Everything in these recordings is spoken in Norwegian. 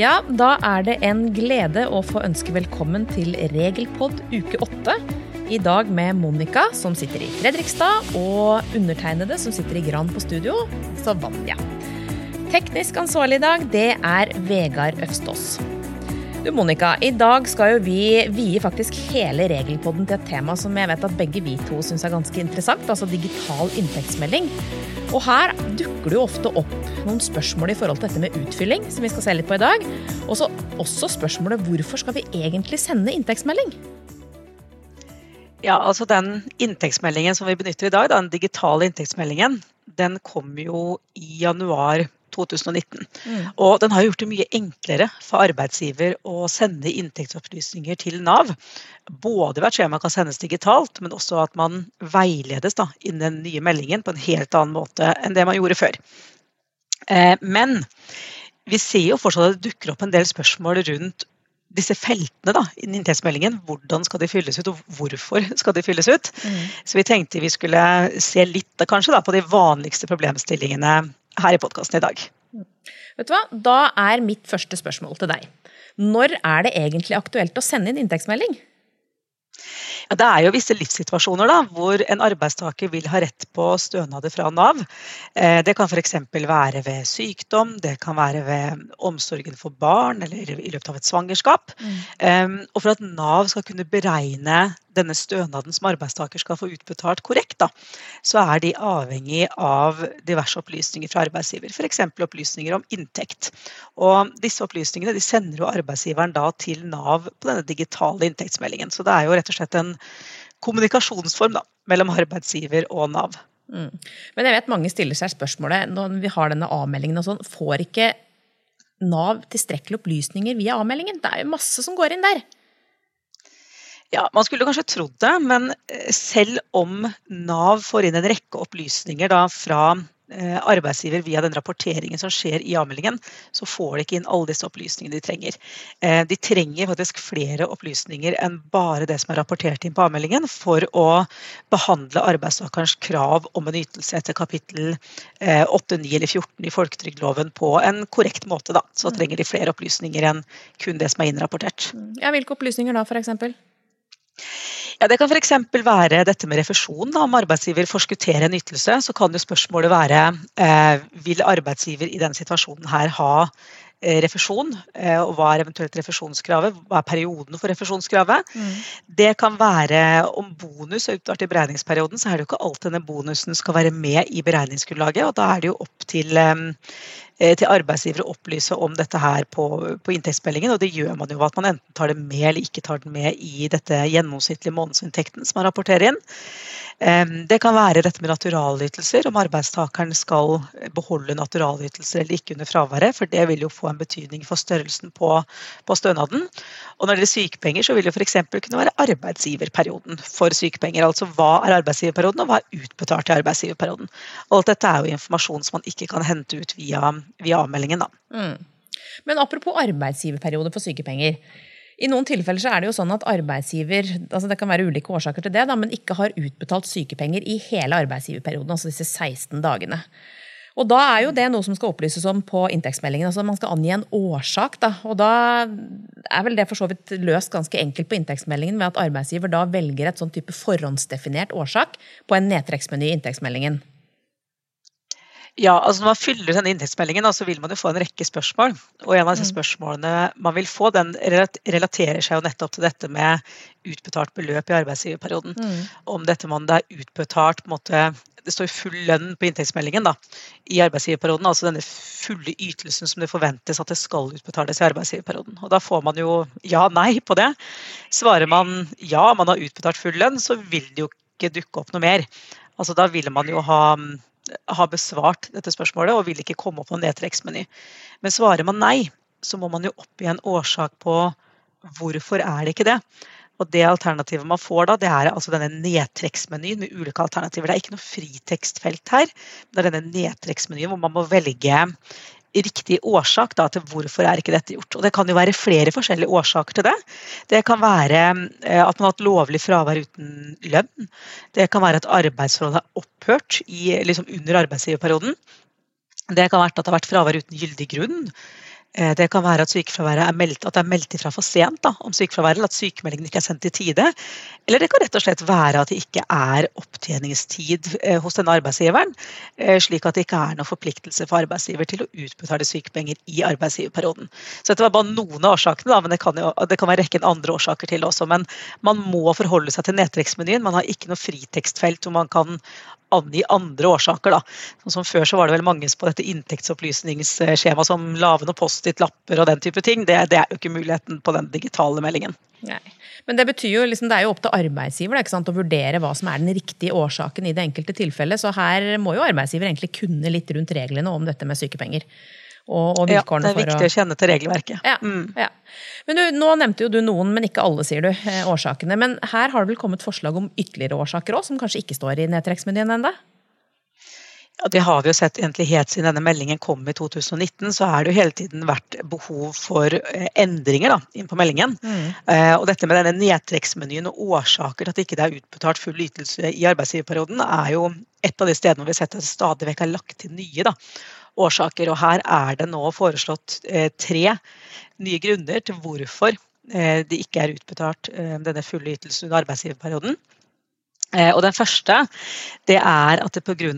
Ja, da er det en glede å få ønske velkommen til Regelpod uke åtte. I dag med Monica, som sitter i Fredrikstad, og undertegnede, som sitter i Gran på studio, så Vanja. Teknisk ansvarlig i dag, det er Vegard Øvstås. Du Monica, i dag skal jo vi vie faktisk hele regelpodden til et tema som jeg vet at begge vi to syns er ganske interessant, altså digital inntektsmelding. Og her dukker det jo ofte opp noen spørsmål i forhold til dette med utfylling, som vi skal se litt på i dag. Og så også spørsmålet hvorfor skal vi egentlig sende inntektsmelding? Ja, altså Den inntektsmeldingen som vi benytter i dag, den digitale inntektsmeldingen, den kom jo i januar 2019. Mm. Og den har gjort det mye enklere for arbeidsgiver å sende inntektsopplysninger til Nav. Både ved at skjemaet kan sendes digitalt, men også at man veiledes da, innen den nye meldingen på en helt annen måte enn det man gjorde før. Eh, men vi ser jo fortsatt at det dukker opp en del spørsmål rundt disse feltene da, i inntektsmeldingen. Hvordan skal de fylles ut, og hvorfor skal de fylles ut? Mm. Så vi tenkte vi skulle se litt kanskje da, på de vanligste problemstillingene her i podkasten i dag. Vet du hva? Da er mitt første spørsmål til deg. Når er det egentlig aktuelt å sende inn inntektsmelding? Ja, det er jo visse livssituasjoner da, hvor en arbeidstaker vil ha rett på stønader fra Nav. Eh, det kan f.eks. være ved sykdom, det kan være ved omsorgen for barn eller i løpet av et svangerskap. Mm. Og for at Nav skal kunne beregne denne stønaden som arbeidstaker skal få utbetalt korrekt, da, så er de avhengig av diverse opplysninger fra arbeidsgiver. F.eks. opplysninger om inntekt. Og disse opplysningene de sender jo arbeidsgiveren da til Nav på denne digitale inntektsmeldingen. Så det er jo rett og slett en kommunikasjonsform da, mellom arbeidsgiver og Nav. Mm. Men jeg vet mange stiller seg spørsmålet når vi har denne avmeldingen og sånn, får ikke Nav tilstrekkelige opplysninger via avmeldingen? Det er jo masse som går inn der. Ja, Man skulle kanskje trodd det, men eh, selv om Nav får inn en rekke opplysninger da, fra eh, arbeidsgiver via den rapporteringen som skjer i avmeldingen, så får de ikke inn alle disse opplysningene de trenger. Eh, de trenger faktisk flere opplysninger enn bare det som er rapportert inn på avmeldingen, for å behandle arbeidstakerens krav om en ytelse etter kapittel 8, 9 eller 14 i folketrygdloven på en korrekt måte. Da. Så trenger de flere opplysninger enn kun det som er innrapportert. Ja, Hvilke opplysninger da, f.eks.? Ja, Det kan f.eks. være dette med refusjon. Om arbeidsgiver forskutterer en ytelse, så kan jo spørsmålet være eh, vil arbeidsgiver i denne situasjonen her ha eh, refusjon, eh, og hva er eventuelt refusjonskravet? Hva er perioden for refusjonskravet? Mm. Det kan være om bonus er utbetalt i beregningsperioden, så er det jo ikke alt denne bonusen skal være med i beregningsgrunnlaget. og Da er det jo opp til Eh, til arbeidsgivere å opplyse om dette her på, på, inntektsmeldingen. Og det gjør man jo at man enten tar det med eller ikke tar det med i dette gjennomsnittlige månedsinntekten som man rapporterer inn. Det kan være dette med naturalytelser, om arbeidstakeren skal beholde naturalytelser eller ikke under fraværet, for det vil jo få en betydning for størrelsen på, på stønaden. Og når det gjelder sykepenger, så vil det f.eks. kunne være arbeidsgiverperioden for sykepenger. Altså hva er arbeidsgiverperioden, og hva er utbetalt i arbeidsgiverperioden. Alt dette er jo informasjon som man ikke kan hente ut via, via avmeldingen. Da. Mm. Men apropos arbeidsgiverperiode for sykepenger. I noen tilfeller så er det jo sånn at arbeidsgiver altså det kan være ulike årsaker til det, da, men ikke har utbetalt sykepenger i hele arbeidsgiverperioden, altså disse 16 dagene. Og Da er jo det noe som skal opplyses om på inntektsmeldingen. altså Man skal angi en årsak. da, og Da er vel det for så vidt løst ganske enkelt på inntektsmeldingen ved at arbeidsgiver da velger et sånn type forhåndsdefinert årsak på en nedtrekksmeny i inntektsmeldingen. Ja, altså Når man fyller denne inntektsmeldingen, så vil man jo få en rekke spørsmål. Og en av disse mm. spørsmålene man vil få, den relaterer seg jo nettopp til dette med utbetalt beløp i arbeidsgiverperioden. Mm. Om dette man det er utbetalt på en måte, Det står full lønn på inntektsmeldingen da, i arbeidsgiverperioden. Altså denne fulle ytelsen som det forventes at det skal utbetales i arbeidsgiverperioden. Og Da får man jo ja-nei på det. Svarer man ja, man har utbetalt full lønn, så vil det jo ikke dukke opp noe mer. Altså Da vil man jo ha har besvart dette spørsmålet og vil ikke komme opp noen nedtrekksmeny. Men svarer man nei, så må man jo oppgi en årsak på hvorfor er det ikke det. Og Det alternativet man får da, det er altså denne nedtrekksmenyen med ulike alternativer. Det er ikke noe fritekstfelt her. Det er denne nedtrekksmenyen hvor man må velge riktig årsak da, til hvorfor er ikke dette gjort. Og Det kan jo være flere forskjellige årsaker til det. Det kan være eh, at man har hatt lovlig fravær uten lønn. Det kan være at arbeidsforholdet er opphørt i, liksom under arbeidsgiverperioden. Det kan være at det har vært fravær uten gyldig grunn. Eh, det kan være at er meldt, at det er meldt ifra for sent da, om sykefraværet, eller at sykemeldingen ikke er sendt i tide. Eller det kan rett og slett være at det ikke er opptjeningstid eh, hos denne arbeidsgiveren, eh, slik at det ikke er noen forpliktelse for arbeidsgiver til å utbetale sykepenger i arbeidsgiverperioden. Så dette var bare noen av årsakene, da, men det kan, jo, det kan være rekken andre årsaker til også. Men man må forholde seg til nedtrekksmenyen. Man har ikke noe fritekstfelt hvor man kan angi andre årsaker. Da. Som Før så var det vel mange på dette inntektsopplysningsskjemaet som lave noen Post-It-lapper og den type ting. Det, det, er jo ikke muligheten på den digitale meldingen. Nei. Men det betyr jo liksom, det er jo opp til arbeidsgiver da, å vurdere hva som er den riktige årsaken i det enkelte tilfellet. Så her må jo arbeidsgiver egentlig kunne litt rundt reglene om dette med sykepenger. Og, og ja, det er viktig å... å kjenne til regelverket. Ja, mm. ja. Men du, Nå nevnte jo du noen, men ikke alle, sier du, eh, årsakene. Men her har det vel kommet forslag om ytterligere årsaker òg, som kanskje ikke står i nedtrekksmenyen ennå? Ja, det har vi jo sett egentlig helt siden denne meldingen kom i 2019. Så har det jo hele tiden vært behov for eh, endringer da, inn på meldingen. Mm. Eh, og dette med denne nedtrekksmenyen og årsaker til at ikke det er utbetalt full ytelse i arbeidsgiverperioden, er jo et av de stedene hvor vi har sett at det stadig vekk er lagt til nye. da årsaker. Og her er det nå foreslått eh, tre nye grunner til hvorfor eh, det ikke er utbetalt eh, denne fulle ytelsen under arbeidsgiverperioden. Og Den første det er at det pga.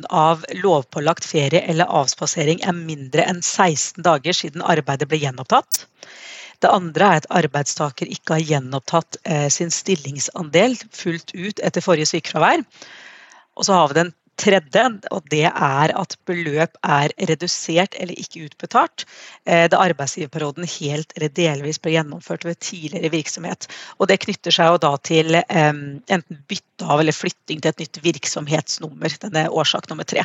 lovpålagt ferie eller avspasering er mindre enn 16 dager siden arbeidet ble gjenopptatt. Det andre er at arbeidstaker ikke har gjenopptatt sin stillingsandel fullt ut etter forrige sykefravær. Og så har vi den tredje, og det er at beløp er redusert eller ikke utbetalt eh, da arbeidsgiverperioden helt eller delvis ble gjennomført ved tidligere virksomhet. Og Det knytter seg jo da til enten bytte av eller flytting til et nytt virksomhetsnummer. Denne årsak nummer tre.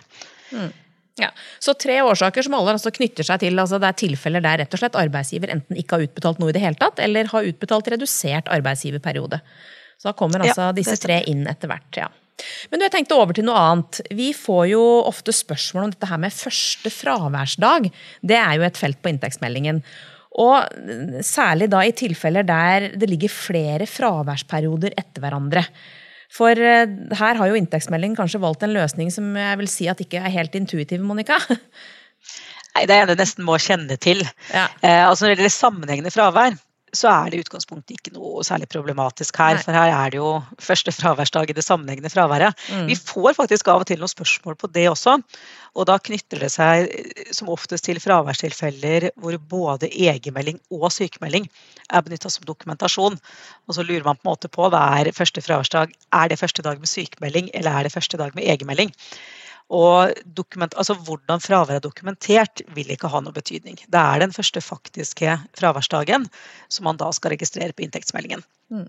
Mm. Ja, Så tre årsaker som alle altså knytter seg til altså det er tilfeller der rett og slett arbeidsgiver enten ikke har utbetalt noe i det hele tatt, eller har utbetalt redusert arbeidsgiverperiode. Så da kommer altså ja, disse tre inn etter hvert. ja. Men jeg tenkte over til noe annet. Vi får jo ofte spørsmål om dette her med første fraværsdag. Det er jo et felt på inntektsmeldingen. Og særlig da i tilfeller der det ligger flere fraværsperioder etter hverandre. For eh, her har jo inntektsmeldingen kanskje valgt en løsning som jeg vil si at ikke er helt intuitiv, Monica? Nei, det er det nesten må kjenne til. Ja. Eh, altså Når det gjelder sammenhengende fravær, så er det i utgangspunktet ikke noe særlig problematisk her. Nei. For her er det jo første fraværsdag i det sammenhengende fraværet. Mm. Vi får faktisk av og til noen spørsmål på det også. Og da knytter det seg som oftest til fraværstilfeller hvor både egenmelding og sykemelding er benytta som dokumentasjon. Og så lurer man på en måte på hva er første fraværsdag. Er det første dag med sykemelding, eller er det første dag med egenmelding? Og altså hvordan fraværet er dokumentert, vil ikke ha noe betydning. Det er den første faktiske fraværsdagen som man da skal registrere på inntektsmeldingen. Mm.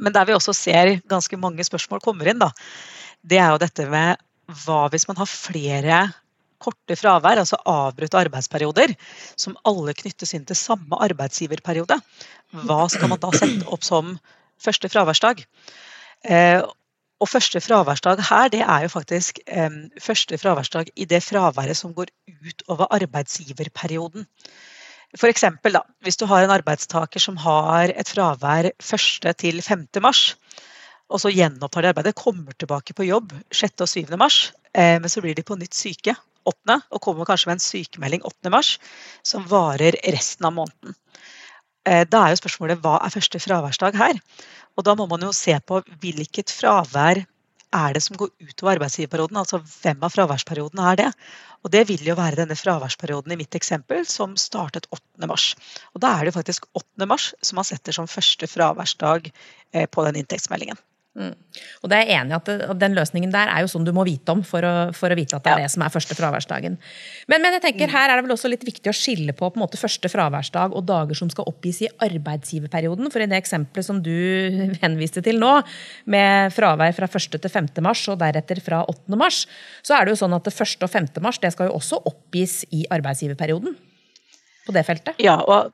Men der vi også ser ganske mange spørsmål kommer inn, da, det er jo dette med hva hvis man har flere korte fravær, altså avbrutte arbeidsperioder, som alle knyttes inn til samme arbeidsgiverperiode. Hva skal man da sette opp som første fraværsdag? Eh, og første fraværsdag her, det er jo faktisk eh, første fraværsdag i det fraværet som går utover arbeidsgiverperioden. For eksempel, da, hvis du har en arbeidstaker som har et fravær 1. til 5. mars, og så gjenopptar de arbeidet, kommer tilbake på jobb 6. og 7. mars, eh, men så blir de på nytt syke 8. og kommer kanskje med en sykemelding 8. mars som varer resten av måneden. Eh, da er jo spørsmålet hva er første fraværsdag her? Og da må man jo se på hvilket fravær er det som går utover arbeidsgiverperioden. Altså hvem av fraværsperiodene er det? Og det vil jo være denne fraværsperioden i mitt eksempel som startet 8. mars. Og da er det faktisk 8. mars som man setter som første fraværsdag eh, på den inntektsmeldingen. Mm. Og det er jeg enig i at, det, Den løsningen der er jo sånn du må vite om for å, for å vite at det er ja. det som er første fraværsdagen. Men, men, jeg tenker her er det vel også litt viktig å skille på, på måte, første fraværsdag og dager som skal oppgis i arbeidsgiverperioden. For i det eksempelet som du henviste til nå, med fravær fra 1. til 5. mars og deretter fra 8. mars, så er det jo sånn at det 1. og 5. mars det skal jo også oppgis i arbeidsgiverperioden. På det feltet. Ja, og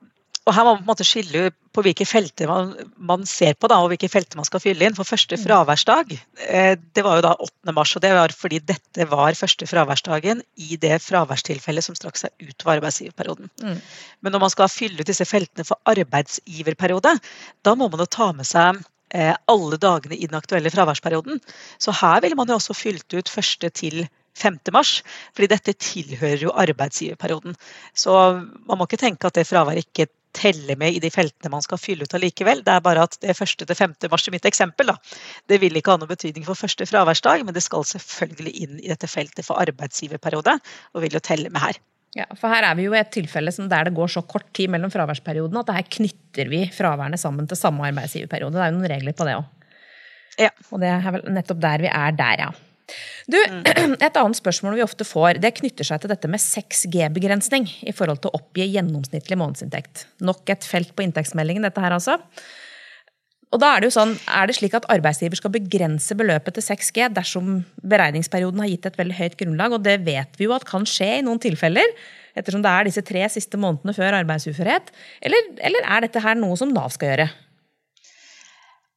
og her må man på en måte skille på hvilke felter man, man, ser på, da, og hvilke felter man skal fylle inn. For første mm. fraværsdag eh, det var jo da 8. mars, og det var fordi dette var første fraværsdagen i det fraværstilfellet som strakk seg utover arbeidsgiverperioden. Mm. Men når man skal fylle ut disse feltene for arbeidsgiverperiode, da må man jo ta med seg eh, alle dagene i den aktuelle fraværsperioden. Så her ville man jo også fylt ut første til 5. mars, fordi dette tilhører jo arbeidsgiverperioden. Så man må ikke tenke at det fraværet ikke teller med i de feltene man skal fylle ut allikevel. Det er bare at det første til 5. mars i mitt eksempel, da, det vil ikke ha noen betydning for første fraværsdag, men det skal selvfølgelig inn i dette feltet for arbeidsgiverperiode, og vil jo telle med her. Ja, for her er vi jo i et tilfelle der det går så kort tid mellom fraværsperiodene at her knytter vi fraværene sammen til samme arbeidsgiverperiode. Det er jo noen regler på det òg. Ja. Og det er vel nettopp der vi er der, ja. Du, Et annet spørsmål vi ofte får, det knytter seg til dette med 6G-begrensning i forhold til å oppgi gjennomsnittlig månedsinntekt. Nok et felt på inntektsmeldingen, dette her altså. Og da Er det jo sånn, er det slik at arbeidsgiver skal begrense beløpet til 6G dersom beregningsperioden har gitt et veldig høyt grunnlag, og det vet vi jo at kan skje i noen tilfeller, ettersom det er disse tre siste månedene før arbeidsuførhet? Eller, eller er dette her noe som Nav skal gjøre?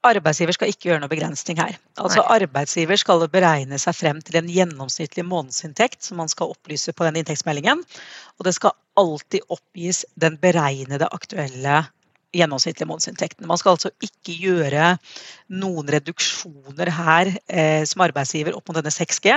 Arbeidsgiver skal ikke gjøre noe begrensning her. Altså Nei. Arbeidsgiver skal beregne seg frem til en gjennomsnittlig månedsinntekt som man skal opplyse på den inntektsmeldingen. Og det skal alltid oppgis den beregnede aktuelle gjennomsnittlige månedsinntekten. Man skal altså ikke gjøre noen reduksjoner her eh, som arbeidsgiver opp mot denne 6G.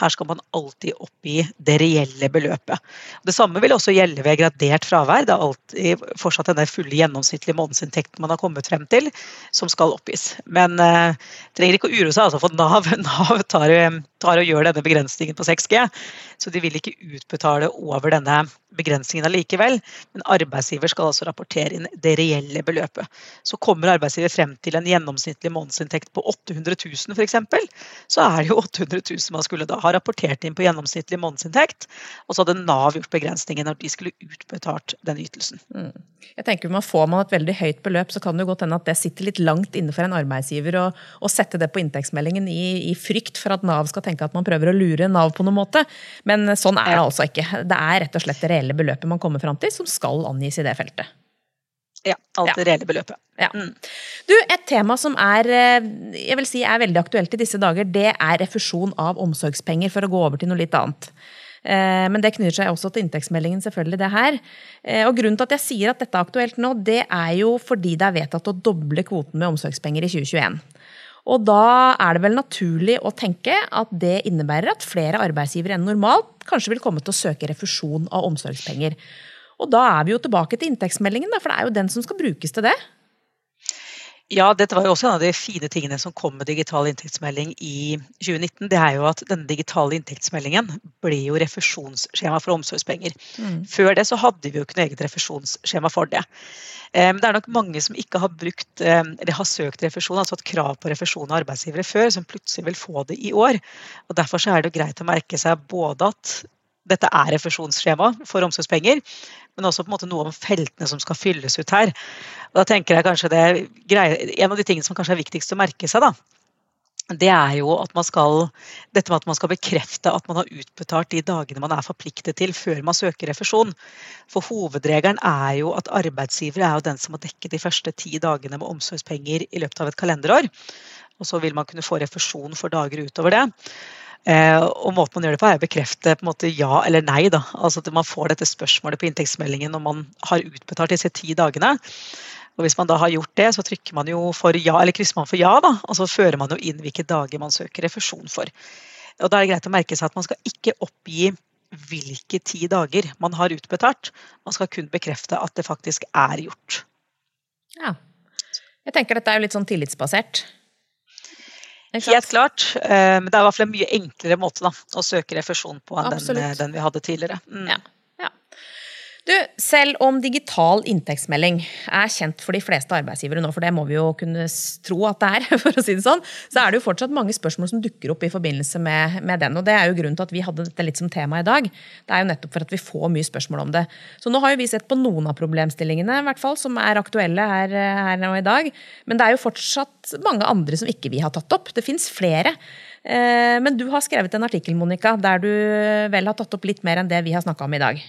Her skal man alltid oppgi det reelle beløpet. Det samme vil også gjelde ved gradert fravær. Det er alltid fortsatt denne fulle gjennomsnittlige månedsinntekten man har kommet frem til, som skal oppgis. Men eh, trenger ikke å uroe seg altså, for Nav, Nav tar, tar, og gjør denne begrensningen på 6G. Så de vil ikke utbetale over denne begrensningen allikevel. Men arbeidsgiver skal altså rapportere inn det reelle beløpet. Så kommer arbeidsgiver frem til en gjennomsnittlig månedsinntekt på 800 000 f.eks., så er det jo 800 000 man skulle da ha rapportert inn på gjennomsnittlig månedsinntekt. Og så hadde Nav gjort begrensninger når de skulle utbetalt den ytelsen. Mm. Jeg tenker man Får man et veldig høyt beløp, så kan det jo godt hende at det sitter litt langt inne for en arbeidsgiver å, å sette det på inntektsmeldingen i, i, frykt for at Nav skal tenke at man prøver å lure Nav på noen måte. Men sånn er det altså ikke. Det er rett og slett det reelle beløpet man kommer fram til, som skal angis i det feltet. Ja, alt det reelle beløpet. Ja. Mm. Du, Et tema som er, eh, jeg vil si er veldig aktuelt i disse dager, det er refusjon av omsorgspenger, for å gå over til noe litt annet. Eh, men det knytter seg også til inntektsmeldingen, selvfølgelig, det her. Eh, og Grunnen til at jeg sier at dette er aktuelt nå, det er jo fordi det er vedtatt å doble kvoten med omsorgspenger i 2021. Og da er det vel naturlig å tenke at det innebærer at flere arbeidsgivere enn normalt kanskje vil komme til å søke refusjon av omsorgspenger. Og da er vi jo tilbake til inntektsmeldingen, for det er jo den som skal brukes til det. Ja, dette var jo også en av de fine tingene som kom med digital inntektsmelding i 2019. Det er jo at denne digitale inntektsmeldingen ble jo refusjonsskjema for omsorgspenger. Mm. Før det så hadde vi jo ikke noe eget refusjonsskjema for det. Men det er nok mange som ikke har brukt, eller har søkt refusjon, altså hatt krav på refusjon av arbeidsgivere før, som plutselig vil få det i år. Og Derfor så er det jo greit å merke seg både at dette er refusjonsskjema for omsorgspenger, men også på en måte noe om feltene som skal fylles ut her. Og da tenker jeg kanskje det En av de tingene som kanskje er viktigst å merke seg, da, det er jo at man skal, dette med at man skal bekrefte at man har utbetalt de dagene man er forpliktet til før man søker refusjon. For hovedregelen er jo at arbeidsgiver er jo den som må dekke de første ti dagene med omsorgspenger i løpet av et kalenderår. Og så vil man kunne få refusjon for dager utover det. Eh, og måten man gjør det på, er å bekrefte på en måte ja eller nei. Da. Altså at Man får dette spørsmålet på inntektsmeldingen når man har utbetalt disse ti dagene. Og Hvis man da har gjort det, så trykker man jo for ja, eller krysser man for ja. da, Og så fører man jo inn hvilke dager man søker refusjon for. Og Da er det greit å merke seg at man skal ikke oppgi hvilke ti dager man har utbetalt. Man skal kun bekrefte at det faktisk er gjort. Ja. Jeg tenker dette er jo litt sånn tillitsbasert. Helt klart. Eh, men det er i hvert fall en mye enklere måte da, å søke refusjon på enn den, eh, den, vi hadde tidligere. Mm. Ja. Du, selv om digital inntektsmelding er kjent for de fleste arbeidsgivere nå, for det må vi jo kunne tro at det er, for å si det sånn, så er det jo fortsatt mange spørsmål som dukker opp i forbindelse med, med, den. Og det er jo grunnen til at vi hadde dette litt som tema i dag. Det er jo nettopp for at vi får mye spørsmål om det. Så nå har jo vi sett på noen av problemstillingene i hvert fall, som er aktuelle her, her nå i dag. Men det er jo fortsatt mange andre som ikke vi har tatt opp. Det fins flere. Eh, men du har skrevet en artikkel Monica, der du vel har tatt opp litt mer enn det vi har snakka om i dag.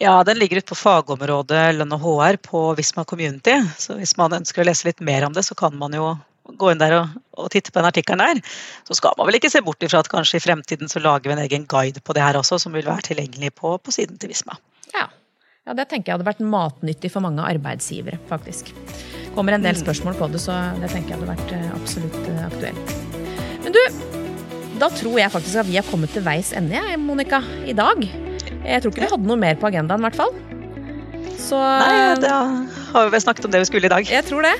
Ja, Den ligger ute på fagområdet lønn og HR på Visma Community. Så hvis man ønsker å lese litt mer om det, så kan man jo gå inn der og, og titte på den artikkelen der. Så skal man vel ikke se bort ifra at kanskje i fremtiden så lager vi en egen guide på det her også, som vil være tilgjengelig på, på siden til Visma. Ja. ja, det tenker jeg hadde vært matnyttig for mange arbeidsgivere, faktisk. kommer en del mm. spørsmål på det, så det tenker jeg hadde vært eh, absolutt eh, aktuelt. Men du, da tror jeg faktisk at vi har kommet til veis ende, Monica, i dag. Jeg tror ikke vi hadde noe mer på agendaen, i hvert fall. Så Nei, da har vi vel snakket om det vi skulle i dag. Jeg tror det.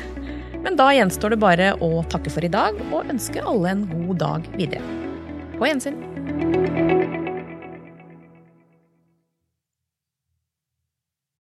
Men da gjenstår det bare å takke for i dag og ønske alle en god dag videre. På gjensyn.